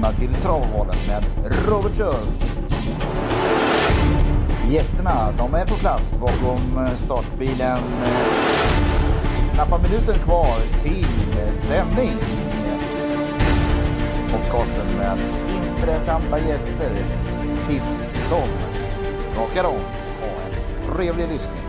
välkomna till Travvalen med Robert Schultz. Gästerna, de är på plats bakom eh, startbilen. Knappa minuter kvar till eh, sändning. Podcasten med intressanta gäster. Tips som skakar om. Ha en trevlig lyssning.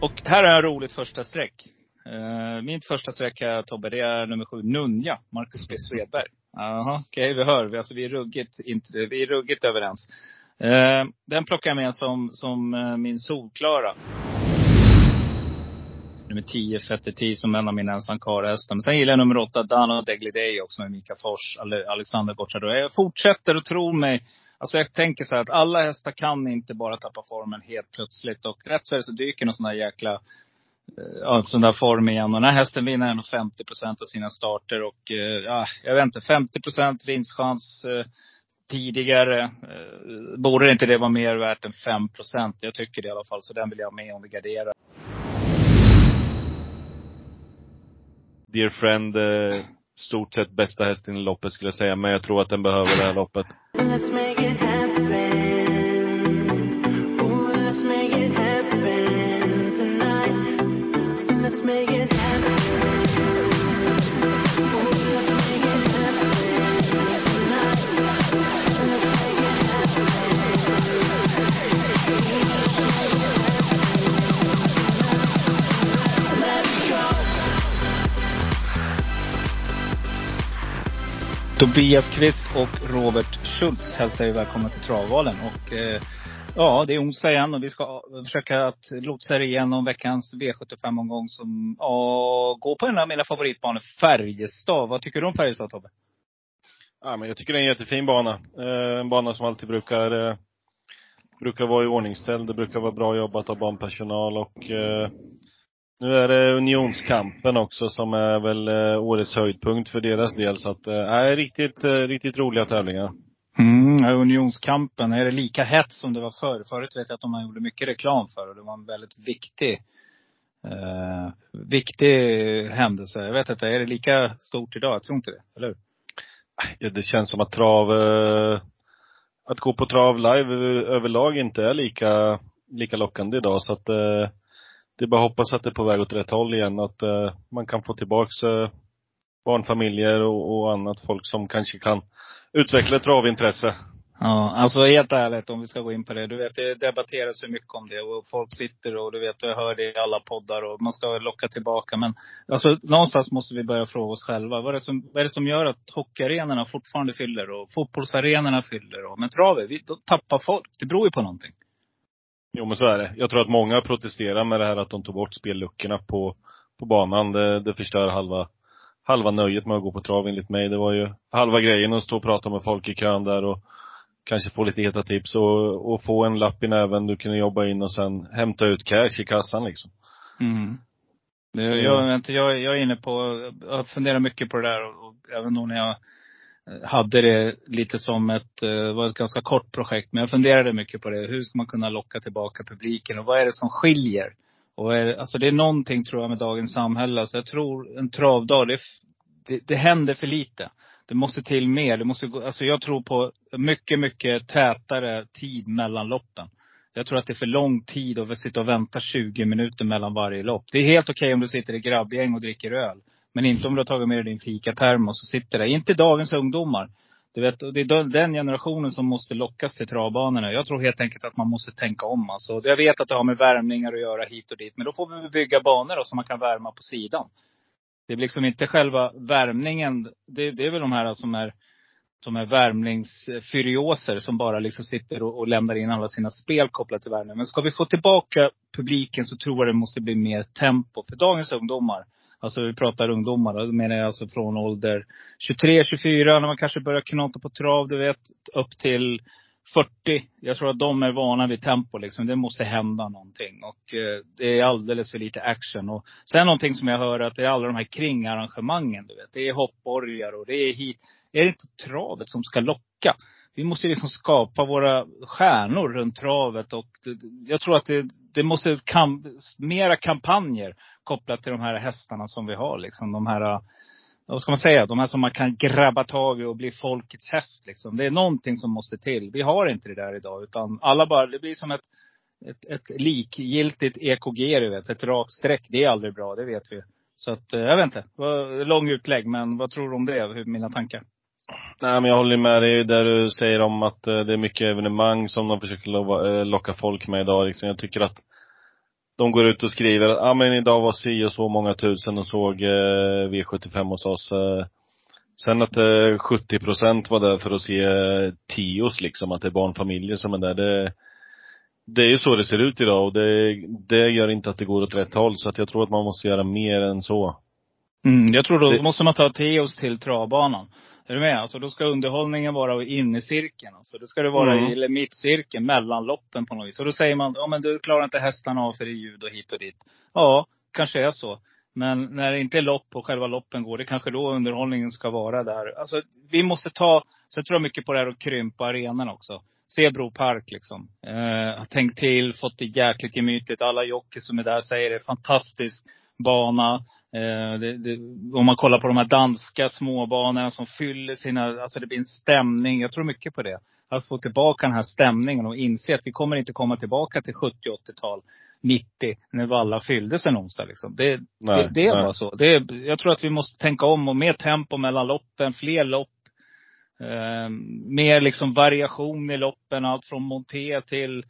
Och här är en roligt första streck. Eh, uh, mitt första streck här Tobbe, det är nummer sju, Nunja, Marcus B Svedberg. Jaha, okej okay, vi hör. Vi, alltså, vi, är ruggigt, inte, vi är ruggigt överens. Eh, den plockar jag med som, som eh, min solklara. Nummer 10, Fetterti, som en av mina ensamkarlhästar. Men sen gillar jag nummer 8, Dano Degliday också med Mika Fors, Alexander Gocciador. Jag fortsätter att tro mig Alltså jag tänker så här att alla hästar kan inte bara tappa formen helt plötsligt. Och rätt så är det så dyker någon sån där jäkla ja, sån där form igen. Och den här hästen vinner ändå 50 procent av sina starter. Och eh, ja, jag vet inte, 50 procent vinstchans eh, tidigare. Eh, borde inte det vara mer värt än 5 procent? Jag tycker det i alla fall. Så den vill jag ha med om vi garderar. Dear friend, eh, stort sett bästa hästen i loppet skulle jag säga. Men jag tror att den behöver det här loppet. Tobias Kvist och Robert Schultz hälsar er välkomna till Travvalen. Och eh, Ja, det är onsdag igen och vi ska eh, försöka att lotsa er igenom veckans V75-omgång som ja, går på en av mina favoritbanor, Färjestad. Vad tycker du om Färjestad, Tobbe? Ja, men jag tycker det är en jättefin bana. Eh, en bana som alltid brukar, eh, brukar vara i ordningställd. Det brukar vara bra jobbat av banpersonal och eh, nu är det Unionskampen också som är väl eh, årets höjdpunkt för deras del. Så att, eh, riktigt, eh, riktigt roliga tävlingar. Mm, unionskampen, är det lika hett som det var förr? Förut vet jag att de gjorde mycket reklam för och det var en väldigt viktig, eh, viktig händelse. Jag vet inte, är det lika stort idag? Jag tror inte det, eller hur? Ja, det känns som att trav, eh, att gå på trav live överlag inte är lika, lika lockande idag så att eh, det är bara att hoppas att det är på väg åt rätt håll igen. Att eh, man kan få tillbaks eh, barnfamiljer och, och annat folk som kanske kan utveckla ett travintresse. Ja, alltså helt ärligt om vi ska gå in på det. Du vet, det debatteras så mycket om det och folk sitter och du vet, jag hör det i alla poddar och man ska locka tillbaka. Men alltså någonstans måste vi börja fråga oss själva. Vad är det som, vad är det som gör att hockeyarenorna fortfarande fyller och fotbollsarenorna fyller och, men travet, vi tappar folk. Det beror ju på någonting. Jo men så är det. Jag tror att många protesterar med det här att de tog bort spelluckorna på, på banan. Det, det förstör halva halva nöjet med att gå på trav enligt mig. Det var ju halva grejen att stå och prata med folk i kön där och kanske få lite heta tips och, och få en lapp i näven du kunde jobba in och sen hämta ut cash i kassan liksom. Mm. Jag, jag, jag, jag är inne på, jag funderar mycket på det där och, och även då när jag hade det lite som ett, det var ett ganska kort projekt. Men jag funderade mycket på det. Hur ska man kunna locka tillbaka publiken och vad är det som skiljer och är, alltså det är någonting tror jag med dagens samhälle. Alltså jag tror en travdag, det, det, det händer för lite. Det måste till mer. Det måste gå, alltså jag tror på mycket, mycket tätare tid mellan loppen. Jag tror att det är för lång tid att sitta och vänta 20 minuter mellan varje lopp. Det är helt okej okay om du sitter i grabbgäng och dricker öl. Men inte om du har tagit med dig din fikatermos och sitter där. Inte dagens ungdomar. Du vet, det är den generationen som måste lockas till travbanorna. Jag tror helt enkelt att man måste tänka om. Alltså, jag vet att det har med värmningar att göra hit och dit. Men då får vi bygga banor då, som man kan värma på sidan. Det är liksom inte själva värmningen. Det, det är väl de här som är, som är värmningsfyrioser som bara liksom sitter och, och lämnar in alla sina spel kopplat till värmning. Men ska vi få tillbaka publiken så tror jag det måste bli mer tempo. För dagens ungdomar, Alltså vi pratar ungdomar, då menar jag alltså från ålder 23, 24, när man kanske börjar knata på trav, du vet, upp till 40. Jag tror att de är vana vid tempo liksom. Det måste hända någonting. Och eh, det är alldeles för lite action. Och sen någonting som jag hör att det är alla de här kringarrangemangen, du vet. Det är hoppborgar och det är hit. Är det inte travet som ska locka? Vi måste liksom skapa våra stjärnor runt travet och jag tror att det, det måste kam, mera kampanjer kopplat till de här hästarna som vi har liksom. De här vad ska man säga, de här som man kan grabba tag i och bli folkets häst liksom. Det är någonting som måste till. Vi har inte det där idag. Utan alla bara, det blir som ett, ett, ett likgiltigt EKG du vet. Ett rakt streck. Det är aldrig bra, det vet vi. Så att, eh, jag vet inte. Lång utlägg, men vad tror du om det? Hur, mina tankar? Nej men jag håller med dig där du säger om att eh, det är mycket evenemang som de försöker eh, locka folk med idag liksom. Jag tycker att de går ut och skriver att, ah, men idag var si och så många tusen och såg eh, V75 hos oss. Eh. Sen att eh, 70 procent var där för att se eh, Tios liksom, att det är barnfamiljer som är där. Det, det är ju så det ser ut idag och det, det gör inte att det går åt rätt håll. Så att jag tror att man måste göra mer än så. Mm, jag tror då det... måste man ta Teos till travbanan. Är du med? Alltså då ska underhållningen vara inne i cirkeln. Alltså då ska det vara mm. i mittcirkeln, mellan loppen på något vis. Och då säger man, ja men du klarar inte hästarna av för det är ljud och hit och dit. Ja, kanske är så. Men när det inte är lopp och själva loppen går, det kanske då underhållningen ska vara där. Alltså vi måste ta, så jag tror mycket på det här att krympa arenan också. Se Bro Park liksom. Eh, tänkt till, fått det jäkligt gemytligt. Alla jockeys som är där säger det är fantastisk bana. Eh, det, det, om man kollar på de här danska småbanorna som fyller sina, alltså det blir en stämning. Jag tror mycket på det. Att få tillbaka den här stämningen och inse att vi kommer inte komma tillbaka till 70 80-tal, 90, när Valla fyllde sig någonstans liksom. Det, nej, det, det bara så. Det, jag tror att vi måste tänka om och mer tempo mellan loppen, fler lopp. Eh, mer liksom variation i loppen, allt från monté till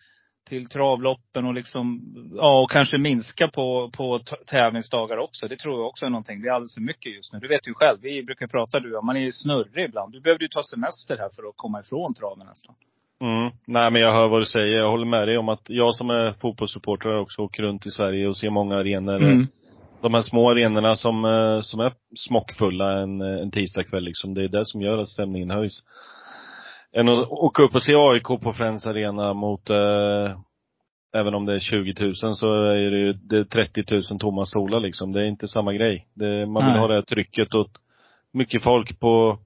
till travloppen och liksom, ja och kanske minska på, på tävlingsdagar också. Det tror jag också är någonting. Det är alldeles för mycket just nu. Du vet ju själv, vi brukar prata du man är ju snurrig ibland. Du behöver ju ta semester här för att komma ifrån traven nästan. Mm. Nej men jag hör vad du säger. Jag håller med dig om att jag som är fotbollssupporter också åker runt i Sverige och ser många arenor. Mm. De här små arenorna som, eh, som är smockfulla en, en tisdagkväll liksom. Det är det som gör att stämningen höjs än att åka upp och se AIK på Friends Arena mot, eh, även om det är 20 000 så är det ju det är 30 000 tomma stolar liksom. Det är inte samma grej. Det, man vill Nej. ha det här trycket och mycket folk på,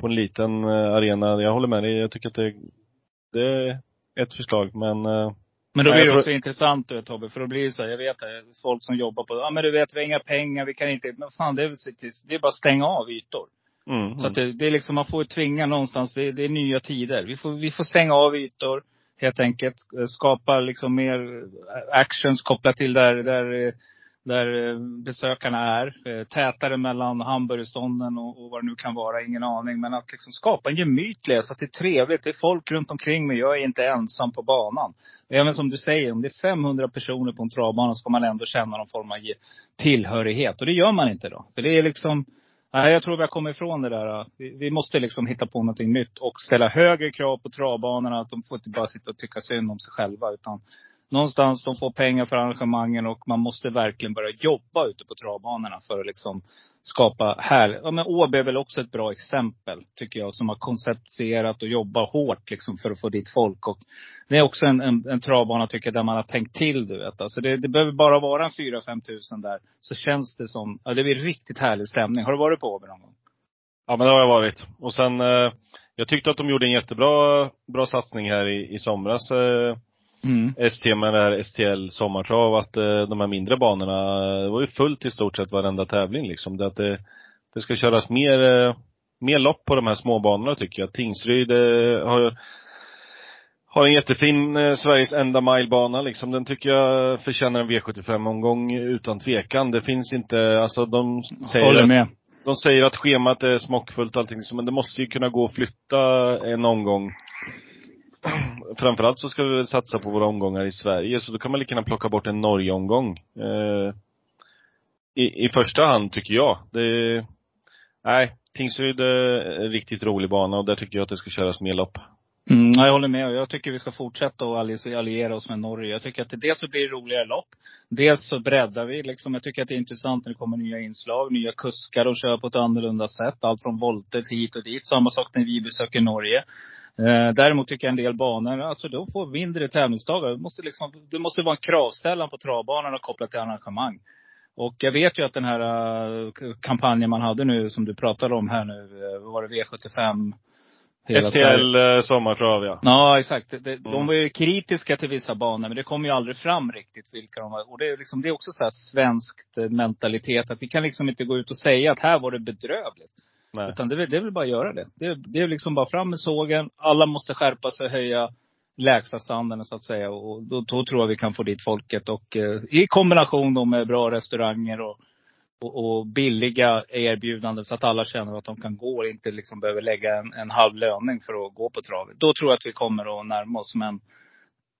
på en liten eh, arena. Jag håller med dig. Jag tycker att det, det är ett förslag men eh, men då blir det också tror... intressant du Tobbe, för då blir det så här, jag vet det, folk som jobbar på, ja men du vet vi har inga pengar, vi kan inte, men fan det är, det är bara att stänga av ytor. Mm, så att det, det, är liksom, man får tvinga någonstans, det, det, är nya tider. Vi får, vi får stänga av ytor helt enkelt. Skapa liksom mer actions kopplat till där, där, där besökarna är. Tätare mellan hamburgerstånden och, och vad det nu kan vara, ingen aning. Men att liksom skapa en gemytlighet så att det är trevligt. Det är folk runt omkring mig. Jag är inte ensam på banan. Även som du säger, om det är 500 personer på en travbana så ska man ändå känna någon form av tillhörighet. Och det gör man inte då. För det är liksom Nej, jag tror vi har kommit ifrån det där. Vi, vi, måste liksom hitta på någonting nytt och ställa högre krav på travbanorna. Att de får inte bara sitta och tycka synd om sig själva. Utan någonstans, de får pengar för arrangemangen och man måste verkligen börja jobba ute på travbanorna för att liksom skapa här. Ja, men Åby är väl också ett bra exempel, tycker jag, som har konceptserat och jobbar hårt liksom för att få dit folk. Och det är också en, en, en travbana, tycker jag, där man har tänkt till, du vet. Alltså det, det behöver bara vara en 4-5 tusen där, så känns det som, ja, det blir riktigt härlig stämning. Har du varit på Åby någon gång? Ja men det har jag varit. Och sen, eh, jag tyckte att de gjorde en jättebra bra satsning här i, i somras. Eh, mm. ST med det här STL sommartrav, att eh, de här mindre banorna, det var ju fullt i stort sett varenda tävling liksom. Det, att det, det ska köras mer, eh, mer lopp på de här småbanorna tycker jag. Tingsryd eh, har har en jättefin eh, Sveriges enda milebana liksom. Den tycker jag förtjänar en V75-omgång utan tvekan. Det finns inte, alltså de säger Håller med. Att, de säger att schemat är smockfullt och allting, men det måste ju kunna gå att flytta en omgång framförallt så ska vi väl satsa på våra omgångar i Sverige, så då kan man lika gärna plocka bort en Norge-omgång. Eh, i, I första hand, tycker jag. Det, nej, Tingsryd är en riktigt rolig bana och där tycker jag att det ska köras mer lopp. Mm, jag håller med. Jag tycker vi ska fortsätta att alliera oss med Norge. Jag tycker att det, dels så blir det roligare lopp. Dels så breddar vi liksom. Jag tycker att det är intressant när det kommer nya inslag, nya kuskar och kör på ett annorlunda sätt. Allt från volter hit och dit. Samma sak när vi besöker Norge. Eh, däremot tycker jag en del banor, alltså de får mindre tävlingsdagar. Det måste, liksom, det måste vara en kravställan på travbanorna kopplat till arrangemang. Och jag vet ju att den här uh, kampanjen man hade nu, som du pratade om här nu, uh, var det V75 STL eh, sommartrav ja. Ja, exakt. De, de, de var ju kritiska till vissa banor, men det kom ju aldrig fram riktigt vilka de var. Och det är, liksom, det är också så här svenskt eh, mentalitet, att vi kan liksom inte gå ut och säga att här var det bedrövligt. Nej. Utan det, det är väl bara att göra det. Det, det är liksom bara fram med sågen. Alla måste skärpa sig, höja lägsta standarden så att säga. Och då, då tror jag vi kan få dit folket. Och eh, i kombination då med bra restauranger och och, och billiga erbjudanden så att alla känner att de kan gå och inte liksom behöver lägga en, en halv löning för att gå på travet. Då tror jag att vi kommer att närma oss. Men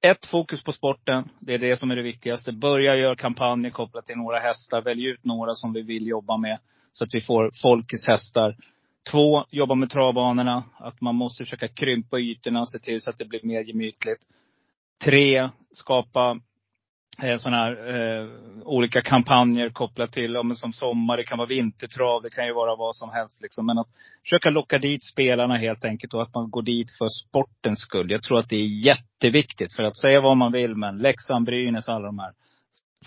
ett, fokus på sporten. Det är det som är det viktigaste. Börja göra kampanjer kopplat till några hästar. Välj ut några som vi vill jobba med. Så att vi får folkets hästar. Två, jobba med travbanorna. Att man måste försöka krympa ytorna, och se till så att det blir mer gemytligt. Tre, skapa eh, sådana här eh, olika kampanjer kopplat till, ja, men som sommar, det kan vara vintertrav, det kan ju vara vad som helst. Liksom. Men att försöka locka dit spelarna helt enkelt och att man går dit för sportens skull. Jag tror att det är jätteviktigt. För att säga vad man vill, men Leksand, Brynäs, alla de här.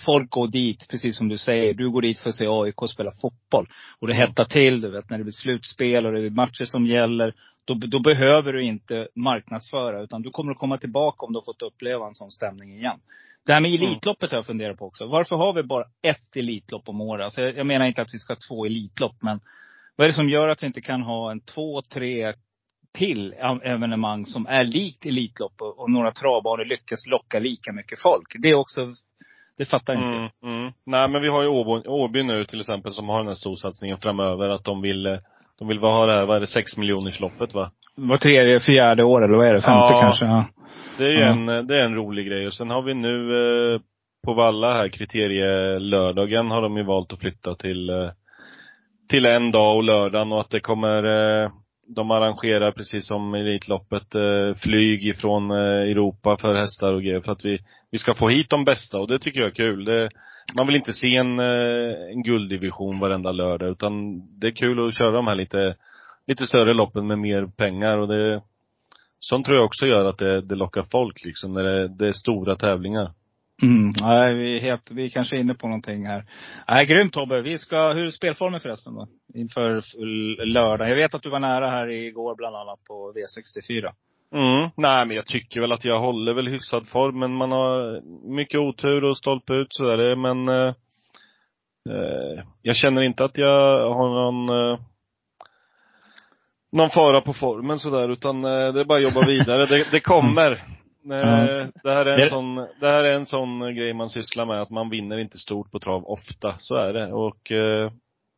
Folk går dit, precis som du säger. Du går dit för att se AIK spela fotboll. Och det hettar till, du vet, när det blir slutspel och det är matcher som gäller. Då, då behöver du inte marknadsföra, utan du kommer att komma tillbaka om du har fått uppleva en sån stämning igen. Det här med mm. Elitloppet har jag funderat på också. Varför har vi bara ett Elitlopp om året? Alltså jag, jag menar inte att vi ska ha två Elitlopp, men vad är det som gör att vi inte kan ha en två, tre till evenemang som är likt Elitlopp och, och några travbanor lyckas locka lika mycket folk? Det är också, det fattar jag inte. Mm, mm. Nej men vi har ju Åby, Åby nu till exempel som har den här storsatsningen framöver, att de vill, eh, de vill ha det här, vad är det, sex miljoners loppet va? Var tredje, fjärde år eller vad är det? Femte ja, kanske? Ja. Det är ju mm. en, det är en rolig grej. Och sen har vi nu eh, på Valla här, kriterielördagen har de ju valt att flytta till, eh, till en dag och lördagen och att det kommer eh, de arrangerar precis som Elitloppet eh, flyg ifrån eh, Europa för hästar och grejer för att vi, vi ska få hit de bästa och det tycker jag är kul. Det, man vill inte se en, eh, en gulddivision varenda lördag utan det är kul att köra de här lite, lite större loppen med mer pengar och det, sånt tror jag också gör att det, det lockar folk liksom, när det, det är stora tävlingar. Mm, nej, vi är helt, vi är kanske inne på någonting här. Nej, grymt Tobbe. Vi ska, hur är spelformen förresten då? Inför lördag. Jag vet att du var nära här igår bland annat på V64. Mm, nej men jag tycker väl att jag håller väl hyfsad form, men man har mycket otur och stolpe ut så är det, men eh, eh, jag känner inte att jag har någon eh, någon fara på formen sådär, utan eh, det är bara att jobba vidare. det, det kommer. Eh, det, här är en sån, det här är en sån grej man sysslar med, att man vinner inte stort på trav ofta. Så är det. Och eh,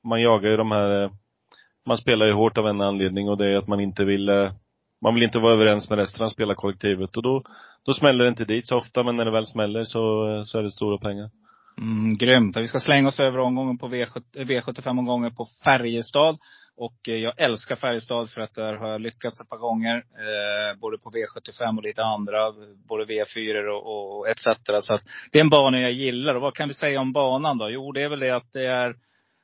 man jagar ju de här, man spelar ju hårt av en anledning och det är att man inte vill man vill inte vara överens med resten av spelarkollektivet och då, då smäller det inte dit så ofta, men när det väl smäller så, så är det stora pengar. Mm, grymt. Vi ska slänga oss över omgången på V75-omgången eh, på Färjestad. Och eh, jag älskar Färjestad för att där har jag lyckats ett par gånger. Eh, både på V75 och lite andra. Både V4 och, och etc. Så att det är en bana jag gillar. Och vad kan vi säga om banan då? Jo, det är väl det att det är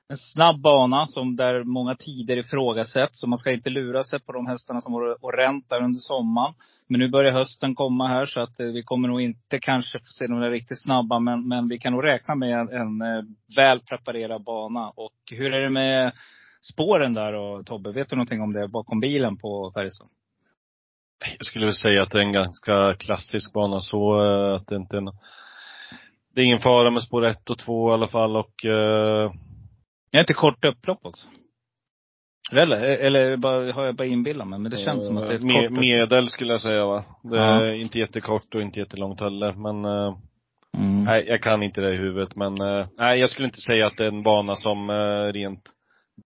en snabb bana som där många tider ifrågasätts. Så man ska inte lura sig på de hästarna som var och räntar under sommaren. Men nu börjar hösten komma här så att eh, vi kommer nog inte kanske få se några riktigt snabba. Men, men vi kan nog räkna med en, en eh, väl preparerad bana. Och hur är det med spåren där och Tobbe? Vet du någonting om det bakom bilen på Färjestad? Jag skulle väl säga att det är en ganska klassisk bana så eh, att det inte är en, Det är ingen fara med spår 1 och 2 i alla fall och. Är inte kort upplopp också? Eller, eller bara, har jag bara inbillat mig? Men det känns som att det är ett med, kort Medel skulle jag säga va. Det är ja. inte jättekort och inte jättelångt heller men uh, mm. Nej, jag kan inte det i huvudet men uh, nej, jag skulle inte säga att det är en bana som rent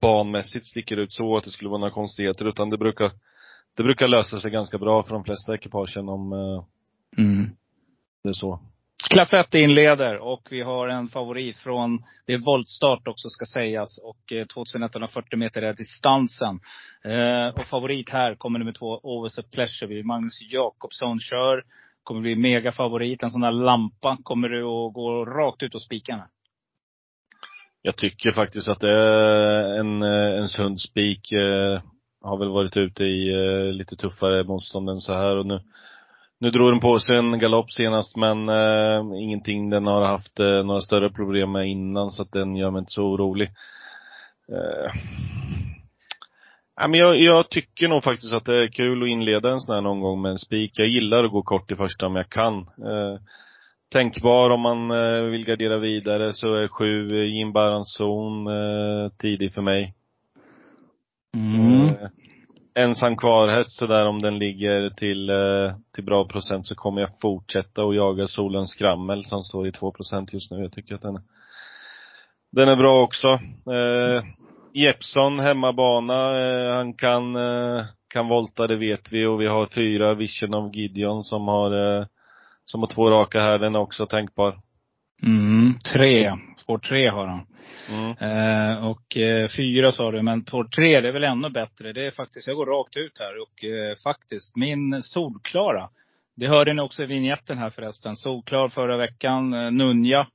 banmässigt sticker ut så att det skulle vara några konstigheter utan det brukar, det brukar lösa sig ganska bra för de flesta ekipagen om eh, mm. det är så. Klass 1 inleder och vi har en favorit från, det är voltstart också ska sägas. Och eh, 2140 meter är distansen. Eh, och favorit här kommer nummer två, Overs Pleasure. Magnus Jakobsson kör. Kommer bli megafavorit. En sån där lampa. Kommer du att gå rakt ut och spika den jag tycker faktiskt att det är en, eh, en sund spik. Eh, har väl varit ute i eh, lite tuffare motstånd än så här och nu nu drog den på sig en galopp senast men eh, ingenting den har haft eh, några större problem med innan så att den gör mig inte så orolig. Eh, Ja, men jag, jag, tycker nog faktiskt att det är kul att inleda en sån här någon gång med en spik. Jag gillar att gå kort i första om jag kan. Eh, tänkbar om man eh, vill gardera vidare så är sju eh, Jim Baranzon eh, tidig för mig. Mm. Ensam kvar-häst sådär om den ligger till, eh, till bra procent så kommer jag fortsätta att jaga Solens Skrammel som står i 2 procent just nu. Jag tycker att den, den är bra också. Eh, Jeppson, hemmabana. Eh, han kan, eh, kan volta, det vet vi. Och vi har fyra Vision of Gideon som har, eh, som har två raka här. Den är också tänkbar. Mm, tre. Spår tre har han. Mm. Eh, och eh, fyra sa du, men spår tre det är väl ännu bättre. Det är faktiskt, jag går rakt ut här och eh, faktiskt min solklara. Det hörde ni också i vignetten här förresten. Solklar förra veckan. Eh, Nunja.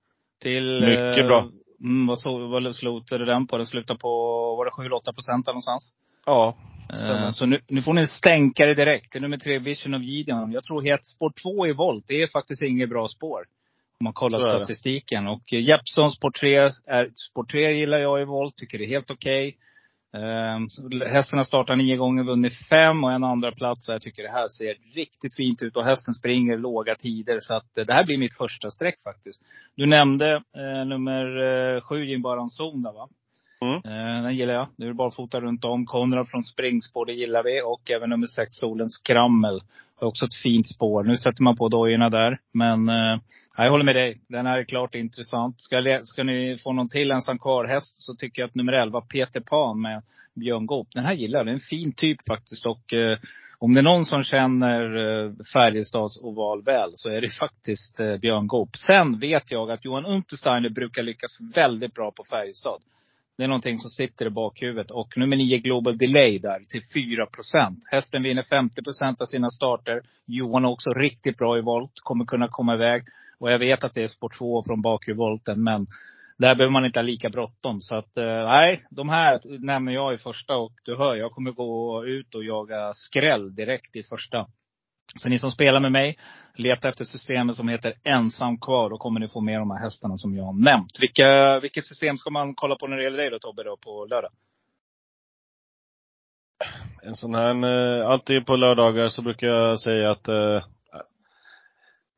Till... Mycket bra. Mm, vad, så, vad slutade den på? Den slutade på, var det 7-8 procent någonstans? Ja, Eh, så nu, nu får ni en stänkare direkt. Det är nummer tre, Vision of Gideon. Jag tror helt spår två i volt, det är faktiskt inget bra spår. Om man kollar statistiken. Och eh, Jeppsons tre, är, tre gillar jag i volt, tycker det är helt okej. Okay. hästen har startat nio gånger, vunnit fem och en andra plats. Jag tycker det här ser riktigt fint ut och hästen springer låga tider. Så att eh, det här blir mitt första streck faktiskt. Du nämnde eh, nummer eh, sju, Jim Baranzon där va? Mm. Eh, den gillar jag. Nu är det barfota runt om. Konrad från springspår, det gillar vi. Och även nummer sex, Solens Krammel. Har också ett fint spår. Nu sätter man på dojorna där. Men eh, jag håller med dig. Den här är klart intressant. Ska, ska ni få någon till ensam kvar-häst så tycker jag att nummer 11, Peter Pan med Björn Goop. Den här gillar jag. Det är en fin typ faktiskt. Och eh, om det är någon som känner eh, Färjestads oval väl så är det faktiskt eh, Björn Goop. Sen vet jag att Johan Untersteiner brukar lyckas väldigt bra på Färjestad. Det är någonting som sitter i bakhuvudet. Och nummer nio, Global Delay där till 4% Hästen vinner 50% av sina starter. Johan är också riktigt bra i volt. Kommer kunna komma iväg. Och jag vet att det är spår 2 från bakhjulvolten. Men där behöver man inte ha lika bråttom. Så att, eh, nej, de här nämner jag i första. Och du hör, jag kommer gå ut och jaga skräll direkt i första. Så ni som spelar med mig, leta efter systemet som heter ensam kvar. Då kommer ni få med de här hästarna som jag har nämnt. Vilka, vilket system ska man kolla på när det gäller dig då Tobbe, då, på lördag? En sån här, alltid på lördagar så brukar jag säga att eh,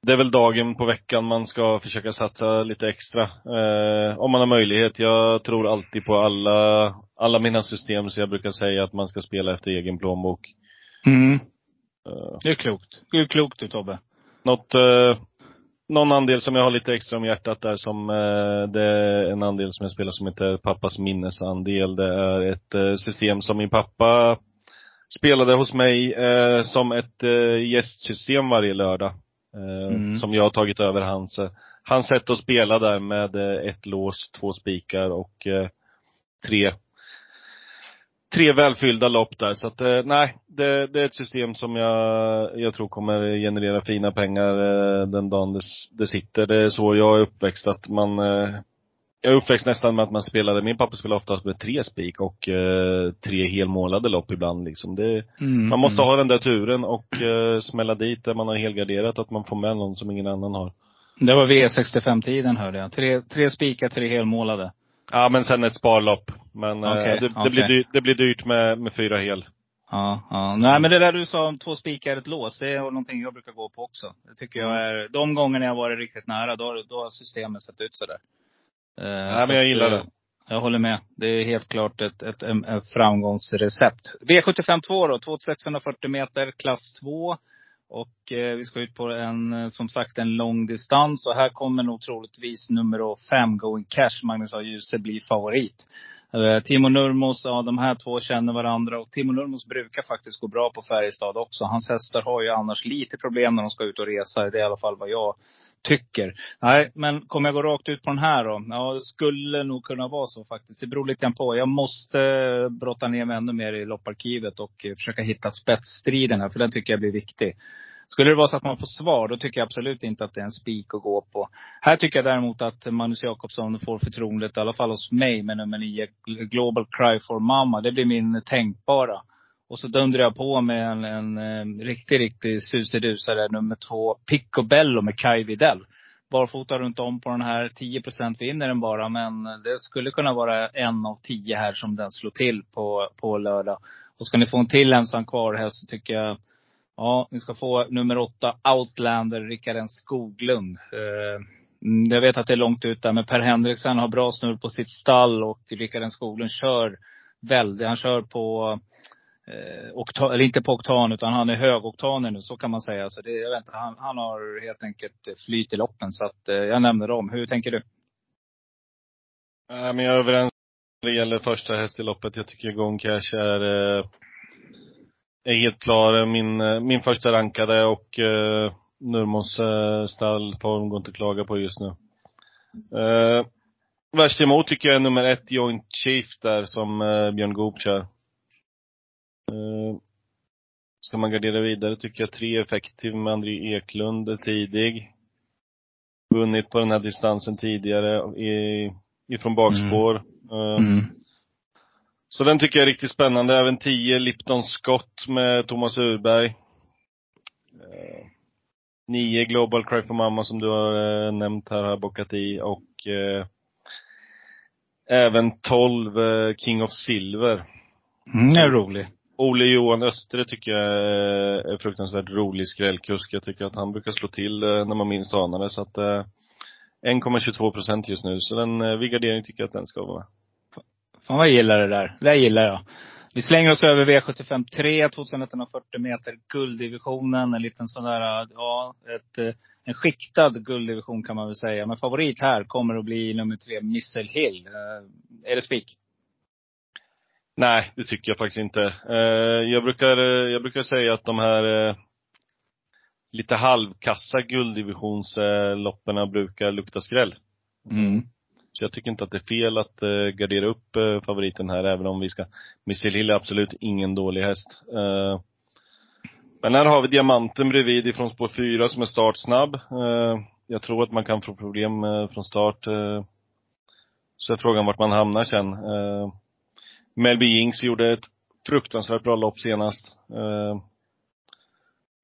det är väl dagen på veckan man ska försöka satsa lite extra. Eh, om man har möjlighet. Jag tror alltid på alla, alla mina system, så jag brukar säga att man ska spela efter egen plånbok. Mm. Eh, Det är klokt. Det är klokt du Tobbe. något, eh, någon andel som jag har lite extra om hjärtat där som, eh, det är en andel som jag spelar som heter pappas minnesandel. Det är ett eh, system som min pappa spelade hos mig eh, som ett eh, gästsystem varje lördag. Eh, Mm. Som jag har tagit över hans, hans sätt att spela där med eh, ett lås, två spikar och eh, tre tre välfyllda lopp där. Så att, eh, nej, det, det är ett system som jag, jag tror kommer generera fina pengar eh, den dagen det, det sitter. Det är så jag är uppväxt, att man eh, jag är uppväxt nästan med att man spelade, min pappa spelade oftast med tre spik och eh, tre helmålade lopp ibland liksom. Det, Mm. man måste ha den där turen och eh, smälla dit där man har helgarderat, att man får med någon som ingen annan har. Det var V65-tiden hörde jag. Tre, tre spikar, tre helmålade. Ja men sen ett sparlopp. Men eh, Okej, det, det, okej. blir dyrt, det blir dyrt med, med fyra hel. Ja, ja. Nej men det där du sa om två spikar ett lås, det är någonting jag brukar gå på också. Det tycker jag är, de gångerna jag varit riktigt nära, då, har- då har systemet sett ut sådär. Eh, Nej, så men jag gillar eh, det. Jag håller med. Det är helt klart ett, ett, ett, ett framgångsrecept. V75 2 då, 2640 meter, klass 2. Och eh, vi ska ut på en, eh, som sagt, en lång distans. Och här kommer nog troligtvis nummer fem Going Cash, Magnus A. Djuse, bli favorit. Eh, Timo Nurmos, ja de här två känner varandra. Och Timo Nurmos brukar faktiskt gå bra på Färjestad också. Hans hästar har ju annars lite problem när de ska ut och resa. Det är i alla fall vad jag tycker. Nej, men kommer jag gå rakt ut på den här då? Ja, det skulle nog kunna vara så faktiskt. Det beror lite grann på. Jag måste brotta ner mig ännu mer i lopparkivet och eh, försöka hitta spetsstriden här, för den tycker jag blir viktig. Skulle det vara så att man får svar, då tycker jag absolut inte att det är en spik att gå på. Här tycker jag däremot att Magnus Jakobsson får förtroendet, i alla fall hos mig, med nummer nio, Global Cry for Mama. Det blir min tänkbara. Och så dundrar jag på med en, en, en riktig, riktig susidusare, nummer två, Picobello med Kai Videll. Barfota runt om på den här. 10% vinner den bara, men det skulle kunna vara en av tio här som den slår till på, på lördag. Och ska ni få en till ensam kvar här så tycker jag, ja, ni ska få nummer åtta, Outlander, Rickard N Skoglund. Eh, mm, jag vet att det är långt ut där, men Per Henriksen har bra snurr på sitt stall och Rickard N Skoglund kör väldigt, han kör på eh, oktan, eller inte på oktan, utan han är högoktaner nu, så kan man säga. Så det, jag vet inte, han, han har helt enkelt eh, flyt i loppen. Så att eh, jag nämner dem. Hur tänker du? Äh, men jag är överens när det gäller första häst i loppet. Jag tycker Gone Cash är, eh, är helt klar. Min, eh, min första rankade och eh, Nurmos eh, stallform går inte att klaga på just nu. Eh, värst emot tycker jag är nummer ett, Joint Chief där, som eh, Björn Goop kör. Eh, ska man gardera vidare tycker jag tre effektiv med André Eklund är tidig. Vunnit på den här distansen tidigare i, ifrån bakspår. Eh, Mm. Så den tycker jag är riktigt spännande. Även 10 Lipton Scott med Thomas Urberg. Eh, 9 Global Cry for Mama som du har eh, nämnt här har bockat i och eh, även 12 eh, King of Silver. Mm, är rolig. Ole Johan Östre tycker jag är fruktansvärt rolig skrällkusk. Jag tycker att han brukar slå till eh, när man minst anar det. Så att eh, 1,22 procent just nu. Så den, eh, vid gardering tycker jag att den ska vara med. Fan vad jag gillar det där. Det där gillar jag. Vi slänger oss över V75 3, 2140 meter, gulddivisionen. En liten sån där, ja, ett, en skiktad gulddivision kan man väl säga. Men favorit här kommer att bli nummer tre, Missel Hill. Är det spik? Nej, det tycker jag faktiskt inte. Eh, jag, brukar, eh, jag brukar säga att de här eh, lite halvkassa gulddivisionsloppen brukar lukta skräll. Mm. Så jag tycker inte att det är fel att gardera upp favoriten här, även om vi ska Missile Hill är absolut ingen dålig häst. Men här har vi Diamanten bredvid ifrån spår 4 som är startsnabb. Jag tror att man kan få problem från start. Så är frågan vart man hamnar sen. Melby Jinx gjorde ett fruktansvärt bra lopp senast. Eh,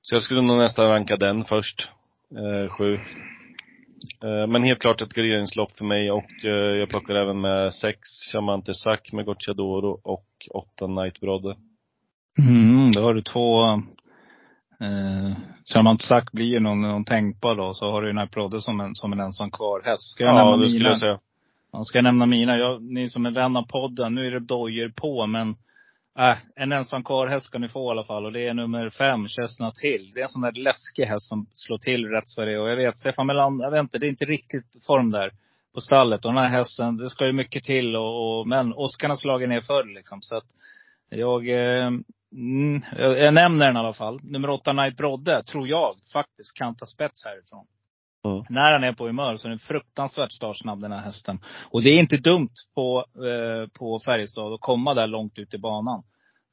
så jag skulle nog nästan ranka den först. Eh, sju. Eh, men helt klart ett garderingslopp för mig och jag plockar även med sex Chamante Sack med Gocciadoro och åtta Night Brodde. Mm, då har du två, eh, Charmant Sack blir ju någon, någon tänkbar då. Så har du den här Prodde som en, som en ensam kvar häst. Ska jag Ja, nämna det skulle mina? jag säga. Man ska nämna mina? Jag, ni som är vän av podden, nu är det dojor på men Äh, en ensam karlhäst ska ni få i alla fall. Och det är nummer fem, Chestnut Hill. Det är en sån där läskig häst som slår till rätt för det. Och jag vet, Stefan Melander, jag vet inte, det är inte riktigt form där på stallet. Och den här hästen, det ska ju mycket till. Och, och, men Oskarna har slagit ner förr liksom. Så att jag, eh, mm, jag, jag nämner den i alla fall. Nummer åtta, Night Brodde, tror jag faktiskt kan ta spets härifrån. Mm. När han är på humör så är den fruktansvärt startsnabb den här hästen. Och det är inte dumt på, eh, på Färjestad att komma där långt ut i banan.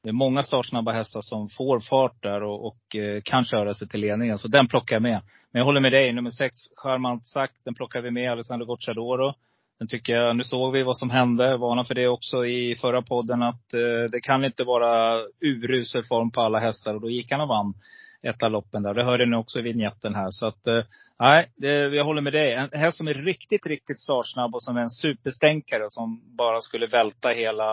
Det är många startsnabba hästar som får fart där och, och eh, kan köra sig till ledningen. Så den plockar jag med. Men jag håller med dig. Nummer sex, Charmant sagt, den plockar vi med. Alessandro Gocciadoro. Den tycker jag, nu såg vi vad som hände. varna för det också i förra podden att eh, det kan inte vara urusel form på alla hästar. Och då gick han och vann ett av loppen där. Det hörde ni också i vignetten här. Så att, eh, nej, det, jag håller med dig. En häst som är riktigt, riktigt startsnabb och som är en superstänkare som bara skulle välta hela,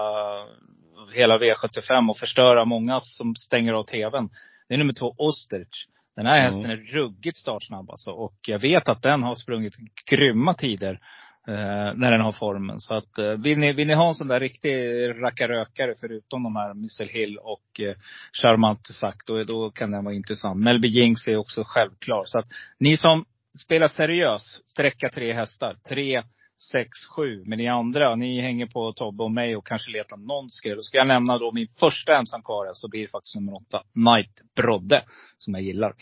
hela V75 och förstöra många som stänger av tvn. Det är nummer två, Osterich. Den här Mm. hästen är ruggigt startsnabb alltså. Och jag vet att den har sprungit grymma tider. Eh, när den har formen. Så att eh, vill, ni, vill ni ha en sån där riktig rackarökare förutom de här Missel Hill och eh, Charmant sagt, då, då kan den vara intressant. Melby Jinx är också självklar. Så att ni som spelar seriös, sträcka tre hästar. Tre, sex, sju. Men ni andra, ni hänger på Tobbe och mig och kanske letar någon skräll. Då ska jag nämna då min första ensam karlhäst. Då blir det faktiskt nummer åtta, Knight Brodde. Som jag gillar.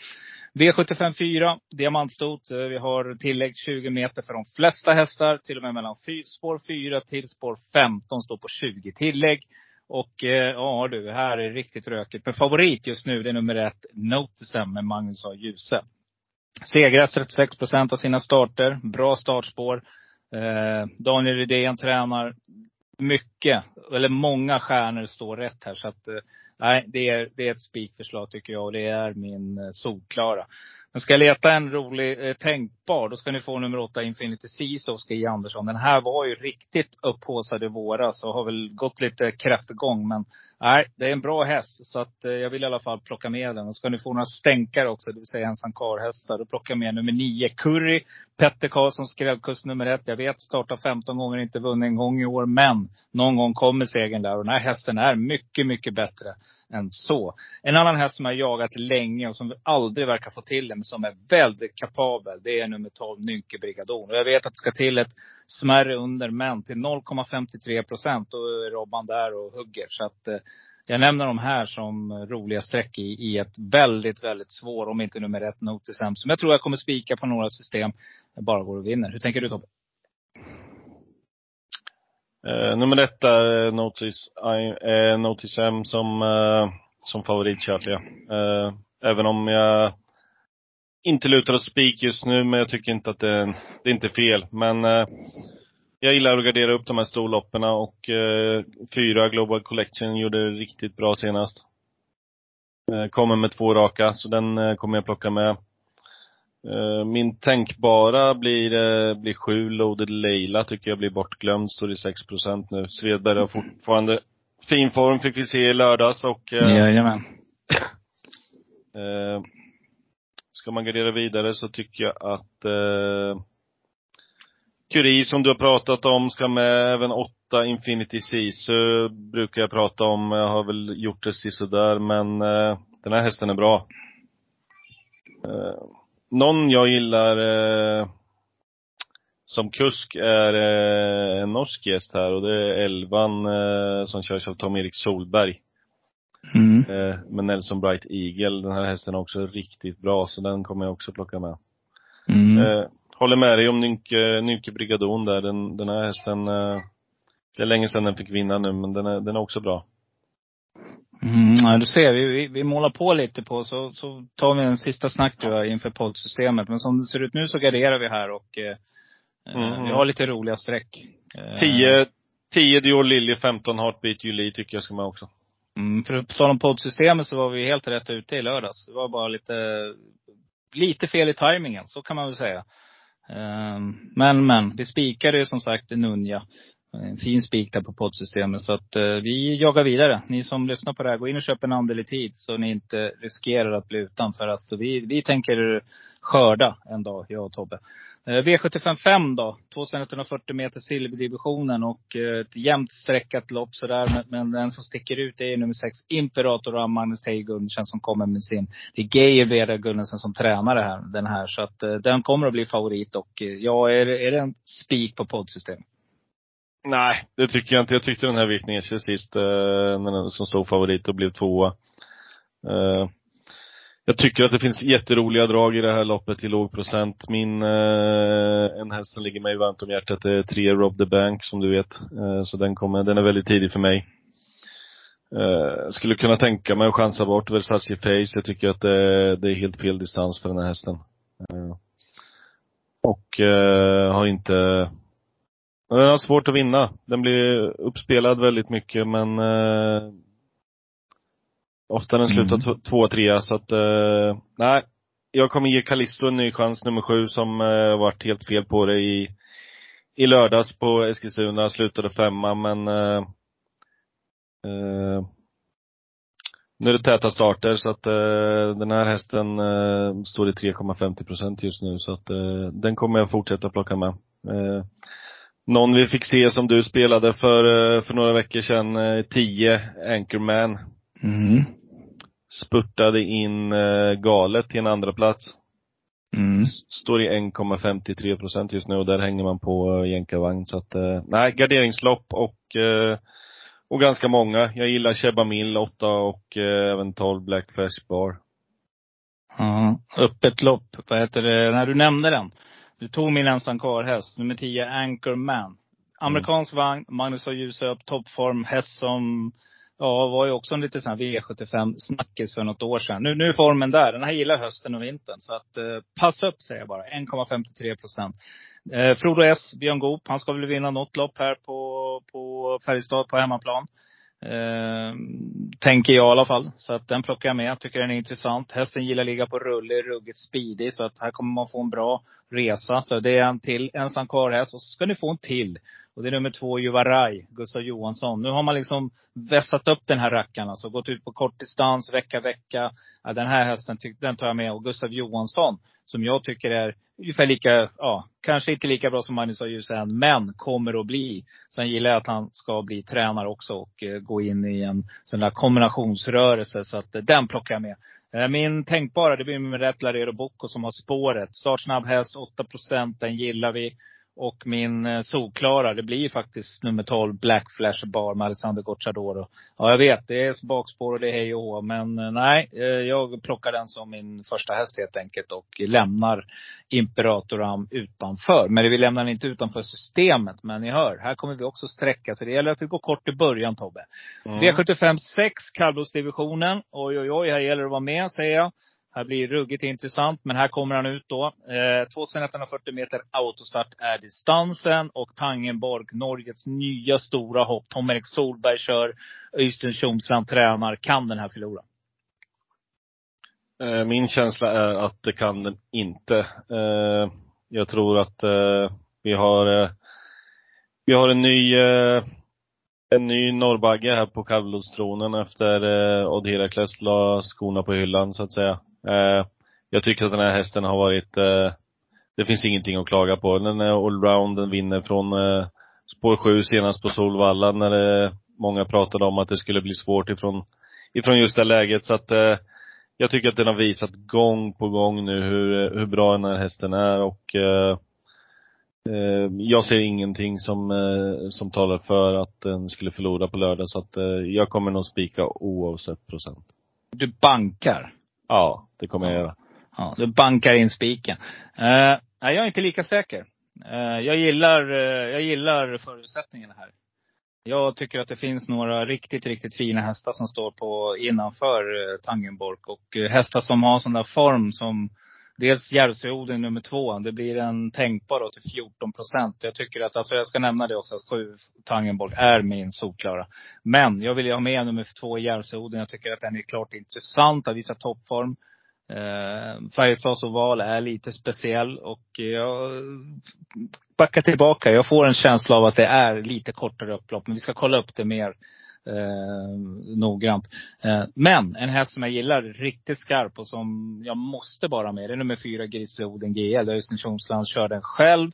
V75 4, diamantstot. Eh, vi har tillägg 20 meter för de flesta hästar. Till och med mellan spår 4 till spår 15 står på 20 tillägg. Och eh, ja du, här är det riktigt rökigt. Men favorit just nu, det är nummer ett, Notisem med Magnus A. Djuse. Segrar 36 procent av sina starter. Bra startspår. Eh, Daniel Rydén tränar mycket, eller många stjärnor står rätt här. Så att, eh, nej, det är, det är ett spikförslag tycker jag och det är min eh, solklara. Men ska jag leta en rolig eh, toppar, då ska ni få nummer åtta Infinity Seas Oskar Stig Andersson. Den här var ju riktigt upphaussad i våras och har väl gått lite kräftgång. Men nej, det är en bra häst. Så att eh, jag vill i alla fall plocka med den. Och ska ni få några stänkare också, det vill säga ensam karlhästar. Då plockar jag med nummer nio Curry. Petter Karlsson, skrällkust nummer ett. Jag vet, startar 15 gånger, inte vunnit en gång i år. Men någon gång kommer segern där. Och den här hästen är mycket, mycket bättre än så. En annan häst som jag jagat länge och som aldrig verkar få till det, men som är väldigt kapabel, det är nummer 12, Nynke Brigadon. Och jag vet att det ska till ett smärre under, men till 0,53 procent, då är Robban där och hugger. Så att eh, jag nämner de här som roliga streck i, i ett väldigt, väldigt svår, om inte nummer ett, Notisem, som jag tror jag kommer spika på några system. bara går och vinner. Hur tänker du Tobbe? Uh, nummer ett är Notice, uh, Notice eh, eh, M som, uh, som favorit köper jag. Uh, även om jag inte lutar åt spik just nu, men jag tycker inte att det, det är inte fel. Men uh, jag gillar att gardera upp de här storloppen och fyra Global Collection gjorde riktigt bra senast. kommer med två raka, så den kommer jag plocka med. Eh, min tänkbara blir, eh, blir sju, Loaded Leila tycker jag blir bortglömd, står i 6% nu. Svedberg har fortfarande fin form, fick vi se i lördags och... Eh, Jajamän. Ska man gardera vidare så tycker jag att eh, Curie som du har pratat om ska med, även åtta Infinity Sisu brukar jag prata om. Jag har väl gjort det sisådär men eh, den här hästen är bra. Eh, någon jag gillar eh, som kusk är eh, en norsk gäst här och det är elvan eh, som körs av Tom-Erik Solberg. Mm. Eh, med Nelson Bright Eagle. Den här hästen är också riktigt bra så den kommer jag också plocka med. Mm. Eh, håller med dig om Nynke, Nynke Brigadon där. Den, den här hästen, eh, det är länge sedan den fick vinna nu men den är, den är också bra. Mm, ja, du ser, vi, vi, vi målar på lite på så, så tar vi en sista snack du inför poddsystemet. Men som det ser ut nu så garderar vi här och eh, mm. vi har lite roliga streck. 10, eh, 10 Dior Lilje, 15 Heartbeat Julie tycker jag ska med också. Mm, för att tala om poddsystemet så var vi helt rätt ute i lördags. Det var bara lite, lite fel i tajmingen, så kan man väl säga. Ehm, men, men, vi spikade ju som sagt Nunja. En fin spik där på poddsystemet. Så att eh, vi jagar vidare. Ni som lyssnar på det här, gå in och köp en andel i tid så ni inte riskerar att bli utan. För att alltså, vi, vi tänker skörda en dag, jag och Tobbe. Eh, V755 då. 2140 meter silverdivisionen och eh, ett jämnt streckat lopp sådär. Men, men den som sticker ut är nummer sex, Imperator och Magnus Teij som kommer med sin. Det är Geir Veda Gunnarsen, som tränar det här, den här. Så att eh, den kommer att bli favorit och eh, ja, är, är det en spik på poddsystemet? Nej, det tycker jag inte. Jag tyckte den här viktningen sist, eh, när den som stod favorit och blev tvåa. Eh, jag tycker att det finns jätteroliga drag i det här loppet i låg procent. Min, eh, en häst som ligger mig varmt om hjärtat är tre Rob the Bank, som du vet. Eh, så den kommer, den är väldigt tidig för mig. Eh, skulle kunna tänka mig att chansa bort Versace Face. Jag tycker att det, det är helt fel distans för den här hästen. Eh, och eh, har inte den har svårt att vinna. Den blir uppspelad väldigt mycket men eh, ofta den slutar mm. två, trea så att, eh, nej. Jag kommer ge Callisto en ny chans, nummer sju, som eh, varit helt fel på det i, i lördags på Eskilstuna. Slutade femma men eh, eh, nu är det täta starter så att eh, den här hästen eh, står i 3,50 procent just nu så att eh, den kommer jag fortsätta plocka med. Någon vi fick se som du spelade för, eh, för några veckor sedan, 10, eh, Anchorman. Mm. Spurtade in eh, galet till en andra plats. Mm. Står i 1,53 procent just nu och där hänger man på jänkarvagn. Så att, nej, garderingslopp och, och ganska många. Jag gillar Cheba Mill 8 och även 12 Black Flash Bar. Ja, öppet lopp. Vad heter det, när du nämnde den. Du tog min ensam häst, nummer 10, Anchorman. Amerikansk mm. vagn, Magnus har ljusat upp, toppform, häst som, ja, var ju också en lite sån här V75-snackis för något år sedan. Nu, nu är formen där. Den här gillar hösten och vintern. Så att, eh, passa upp säger jag bara. 1,53 procent. Eh, Frodo S, Björn Goop, han ska väl vinna något lopp här på, på Färjestad på hemmaplan. Eh, tänker jag i alla fall. Så att den plockar jag med. Tycker den är intressant. Hästen gillar att ligga på rulle, ruggigt speedig. Så att här kommer man få en bra resa. Så det är en till ensam kvar häst. Och så ska ni få en till. Och det är nummer två, Juvaraj, Gustav Johansson. Nu har man liksom vässat upp den här rackaren. Alltså gått ut på kortdistans, vecka, vecka. Ja, den här hästen, den tar jag med. Och Gustav Johansson, som jag tycker är ungefär lika, ja, kanske inte lika bra som Magnus har än, men kommer att bli. Sen gillar jag att han ska bli tränare också och eh, gå in i en sån där kombinationsrörelse. Så att eh, den plockar jag med. Eh, min tänkbara, det blir med Rätt Larero Bocco som har spåret. Startsnabb häst, 8 den gillar vi. Och min eh, solklara, det blir faktiskt nummer 12, Black Flash Bar med Alexander Gocciadoro. Ja, jag vet, det är bakspår och det är hej och hå. Men eh, nej, eh, jag plockar den som min första häst helt enkelt och lämnar Imperatoram utanför. Men vi lämnar den inte utanför systemet. Men ni hör, här kommer vi också sträcka. Så det gäller att vi går kort i början Tobbe. Mm. V75 6, kallblodsdivisionen. Oj, oj, oj, här gäller det att vara med säger jag. Här blir ruggigt intressant, men här kommer han ut då. Eh, 2140 meter autostart är distansen och Tangenborg, Norges nya stora hopp. Tom-Erik Solberg kör. Öystein Tjomsland tränar. Kan den här förlora? Eh, min känsla är att det kan den inte. Eh, jag tror att eh, vi har, eh, vi har en ny eh, en ny norrbagge här på kallblodstronen efter eh, Odd Herakles la skorna på hyllan så att säga. Eh, jag tycker att den här hästen har varit, eh, det finns ingenting att klaga på. Den är allround, den vinner från eh, spår 7 senast på Solvalla när det, många pratade om att det skulle bli svårt ifrån, ifrån just det läget. Så att jag tycker att den har visat gång på gång nu hur, hur bra den här hästen är och eh, jag ser ingenting som, eh, som talar för att den skulle förlora på lördag så att eh, jag kommer nog spika oavsett procent. Du bankar? Ja, det kommer jag göra. Ja, du bankar in spiken. Uh, jag är inte lika säker. Uh, jag, gillar, uh, jag gillar förutsättningarna här. Jag tycker att det finns några riktigt, riktigt fina hästar som står på innanför Tangenborg. Och hästar som har sån där form som Dels Järvsöodling nummer två. Det blir en tänkbar då till 14 procent. Jag tycker att, alltså jag ska nämna det också, att sju Tangenborg är min solklara. Men jag vill ju ha med nummer två Järvsöodling. Jag tycker att den är klart intressant, har visat toppform. Eh, Färjestads oval är lite speciell och jag backar tillbaka. Jag får en känsla av att det är lite kortare upplopp. Men vi ska kolla upp det mer eh, noggrant. Eh, men en häst som jag gillar riktigt skarp och som jag måste bara med. Det är nummer fyra Grizzly Oden GL. Öystein kör den själv.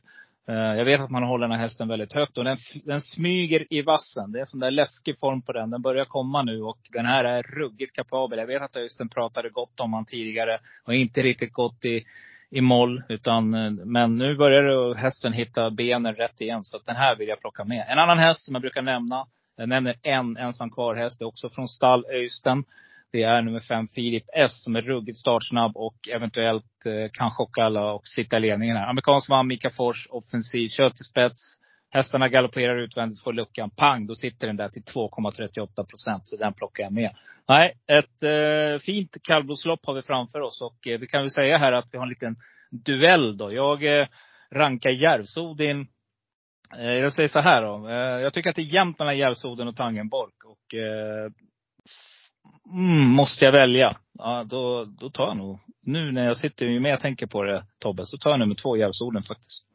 Eh, jag vet att man håller den här hästen väldigt högt och den, den smyger i vassen. Det är en sån där läskig form på den. Den börjar komma nu och den här är ruggigt kapabel. Jag vet att Öystein pratade gott om han tidigare. Och inte riktigt gått i, i moll. Utan, eh, men nu börjar hästen hitta benen rätt igen. Så att den här vill jag plocka med. En annan häst som jag brukar nämna. Jag nämner en ensam kvar häst. Det är också från stall Öysten. Det är nummer fem Filip S som är ruggigt startsnabb och eventuellt eh, kan chocka alla och sitta i ledningen här. Amerikansk vann, Mika Fors, offensiv, kör till spets. Hästarna galopperar utvändigt, får luckan. Pang, då sitter den där till 2,38 procent. Så den plockar jag med. Nej, ett eh, fint kallblodslopp har vi framför oss. Och eh, vi kan väl säga här att vi har en liten duell då. Jag eh, rankar Järvsodin Eh, jag säger så här då. Eh, jag tycker att det är jämnt mellan Järvsoden och Tangenborg. Och eh, mm, måste jag välja, ja, då, då tar jag nog, nu när jag sitter, ju mer jag tänker på det Tobbe, så tar jag nummer två, Järvsoden faktiskt.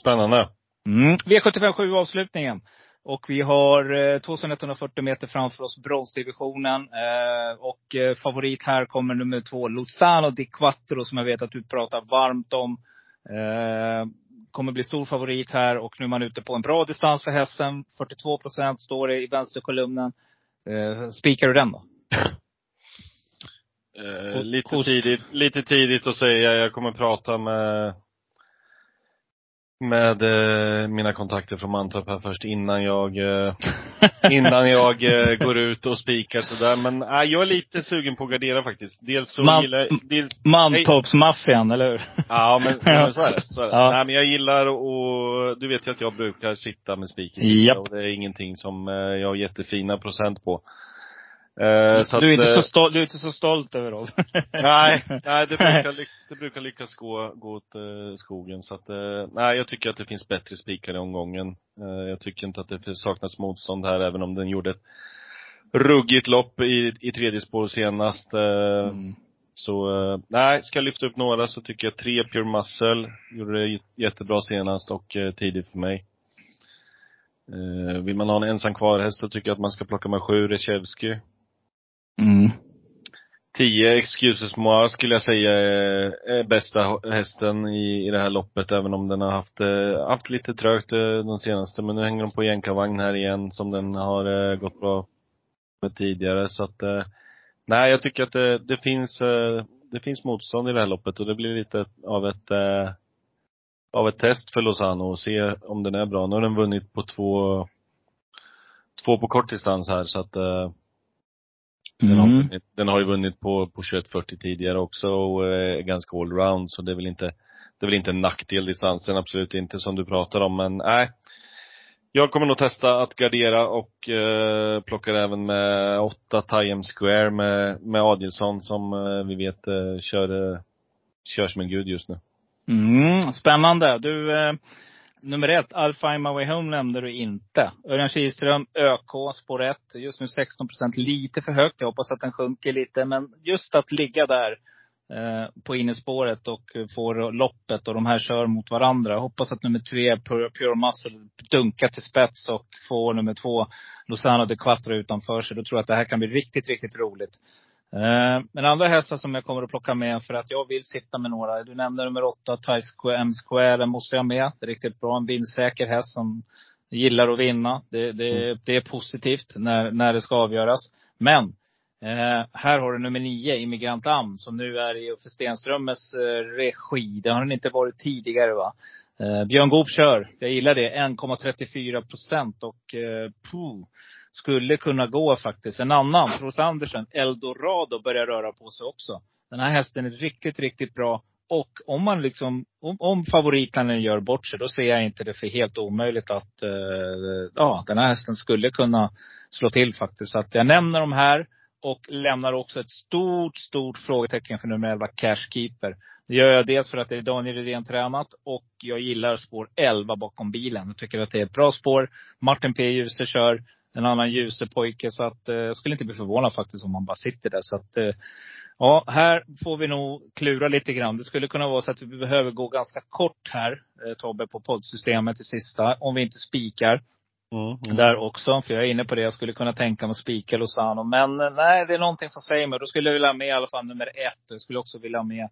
Spännande. Mm. V75 7 avslutningen. Och vi har eh, 2140 meter framför oss, bronsdivisionen. Eh, och eh, favorit här kommer nummer två, Luzano di Quattro, som jag vet att du pratar varmt om. Eh, kommer bli stor favorit här och nu är man ute på en bra distans för hästen. 42 procent står det i vänsterkolumnen. Eh, spikar du den då? Eh, lite, tidigt, lite tidigt att säga. Jag kommer prata med med eh, mina kontakter från Mantorp här först innan jag eh, innan jag eh, går ut och spikar sådär. Men äh, jag är lite sugen på att gardera faktiskt. Dels så Man, gillar dels, Mantorpsmaffian, eller hur? Ja, men, men så är det. Så är det. Ja. Nej, men jag gillar och du vet ju att jag brukar sitta med spik i yep. och det är ingenting som eh, jag har jättefina procent på. Eh, så du, är att, inte så eh, stolt, du är inte så stolt över dem? nej, nej det, brukar, det brukar lyckas gå, gå åt eh, skogen. Så att, eh, nej, jag tycker att det finns bättre spikar i omgången. Eh, jag tycker inte att det saknas motstånd här, även om den gjorde ett ruggigt lopp i, i tredje spår senast. Eh, mm. Så, eh, nej, ska jag lyfta upp några så tycker jag tre Pure Muscle gjorde det jättebra senast och eh, tidigt för mig. Eh, vill man ha en ensam kvar-häst så tycker jag att man ska plocka med sju Rechevsky. Mm. Tio Excuses Moi skulle jag säga är bästa hästen i, i det här loppet, även om den har haft, eh, haft lite trögt eh, de senaste. Men nu hänger de på jänkarvagn här igen, som den har eh, gått bra med tidigare. Så att, nej jag tycker att det, det finns, det finns motstånd i det här loppet och det blir lite av ett, av ett test för Lozano och se om den är bra. Nu har den vunnit på två, två på kortdistans här så att den, har, mm. den har ju vunnit på, på 21.40 tidigare också och är ganska allround så det är väl inte, det är väl inte en nackdel distansen, absolut inte som du pratar om men nej. Jag kommer nog testa att gardera och eh, plockar även med åtta Time Square med, med Adilsson som eh, vi vet eh, kör, eh, kör som en gud just nu. Mm, spännande. Du, eh, nummer ett, I'll find my way home nämnde du inte. Örjan Kihlström, ÖK, spår 1. Just nu 16 procent, lite för högt. Jag hoppas att den sjunker lite. Men just att ligga där eh, på innerspåret och få loppet och de här kör mot varandra. Jag hoppas att nummer tre, Pure, Pure Muscle, dunkar till spets och får nummer två, Lozano de Quattro utanför sig. Då tror jag att det här kan bli riktigt, riktigt roligt. Eh, men andra hästar som jag kommer att plocka med för att jag vill sitta med några. Du nämnde nummer åtta, Thai M Square. Den måste jag ha med. Det är riktigt bra. En vindsäker häst som gillar att vinna. Det, det, mm. det är positivt när, när det ska avgöras. Men eh, här har du nummer nio, Immigrant Am, som nu är i Uffe Stenströmes eh, regi. Det har den inte varit tidigare va. Eh, Björn Goop kör. Jag gillar det. 1,34 procent och eh, puh skulle kunna gå faktiskt. En annan, Trots Andersen, Eldorado, börjar röra på sig också. Den här hästen är riktigt, riktigt bra. Och om man liksom, om, om favoriterna gör bort sig, då ser jag inte det för helt omöjligt att, eh, ja, den här hästen skulle kunna slå till faktiskt. Så att jag nämner de här och lämnar också ett stort, stort frågetecken för nummer 11, Cashkeeper. Det gör jag dels för att det är Daniel Redén tränat och jag gillar spår 11 bakom bilen. Jag tycker att det är ett bra spår. Martin P. Djuse kör en annan ljusepojke. Så att eh, jag skulle inte bli förvånad faktiskt om han bara sitter där. Så att, eh, ja, här får vi nog klura lite grann. Det skulle kunna vara så att vi behöver gå ganska kort här, eh, Tobbe, på poddsystemet i sista. Om vi inte spikar. Mm, mm. Där också, för jag är inne på det. Jag skulle kunna tänka mig att spika Lozano. Men eh, nej, det är någonting som säger mig. Då skulle jag vilja ha med i alla fall nummer ett. Jag skulle också vilja ha med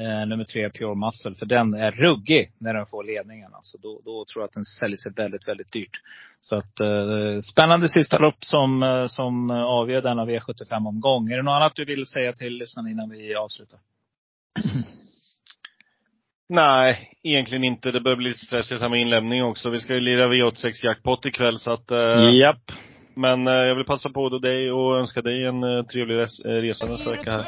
eh, nummer tre, Pure Muscle. För den är ruggig när den får ledningen. Alltså, då, då tror jag att den säljer sig väldigt, väldigt dyrt. Så att eh, spännande sista lopp som, eh, som avgör denna V75-omgång. Är det något annat du vill säga till lyssnarna innan vi avslutar? Nej, egentligen inte. Det börjar bli lite stressigt här med inlämning också. Vi ska ju lira V86 jackpot ikväll så att eh, Japp. Men eh, jag vill passa på då dig och önska dig en eh, trevlig res eh, resa nästa vecka här.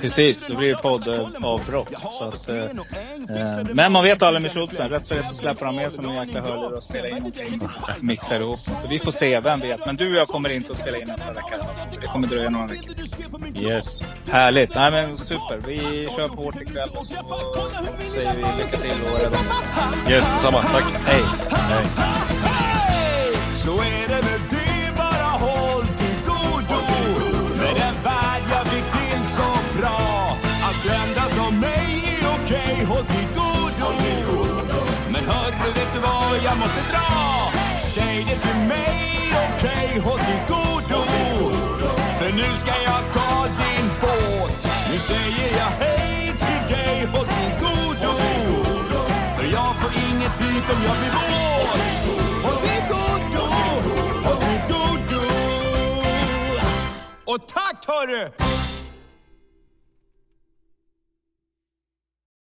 Precis, det blir poddavbrott. Så att, eh, men man vet aldrig med Schultzen. Rätt så så släpper han med sig någon jäkla hörlur och spelar in någonting. Mixar ihop. Så vi får se, vem vet. Men du och jag kommer inte att spela in nästa vecka. Det kommer dröja några veckor. Yes. Härligt. Nej men super. Vi kör på hårt ikväll och så säger vi lycka till och Yes, detsamma. Tack. Hej. Hej. Så är det med Håll till godo Men hörru, vet du vad? jag måste dra. Säg det till mig, okej, okay, håll till godo. För nu ska jag ta din båt. Nu säger jag hej till dig, håll till godo. För jag får inget flyt om jag blir våt. Håll till godo, håll till godo. Och tack hörru!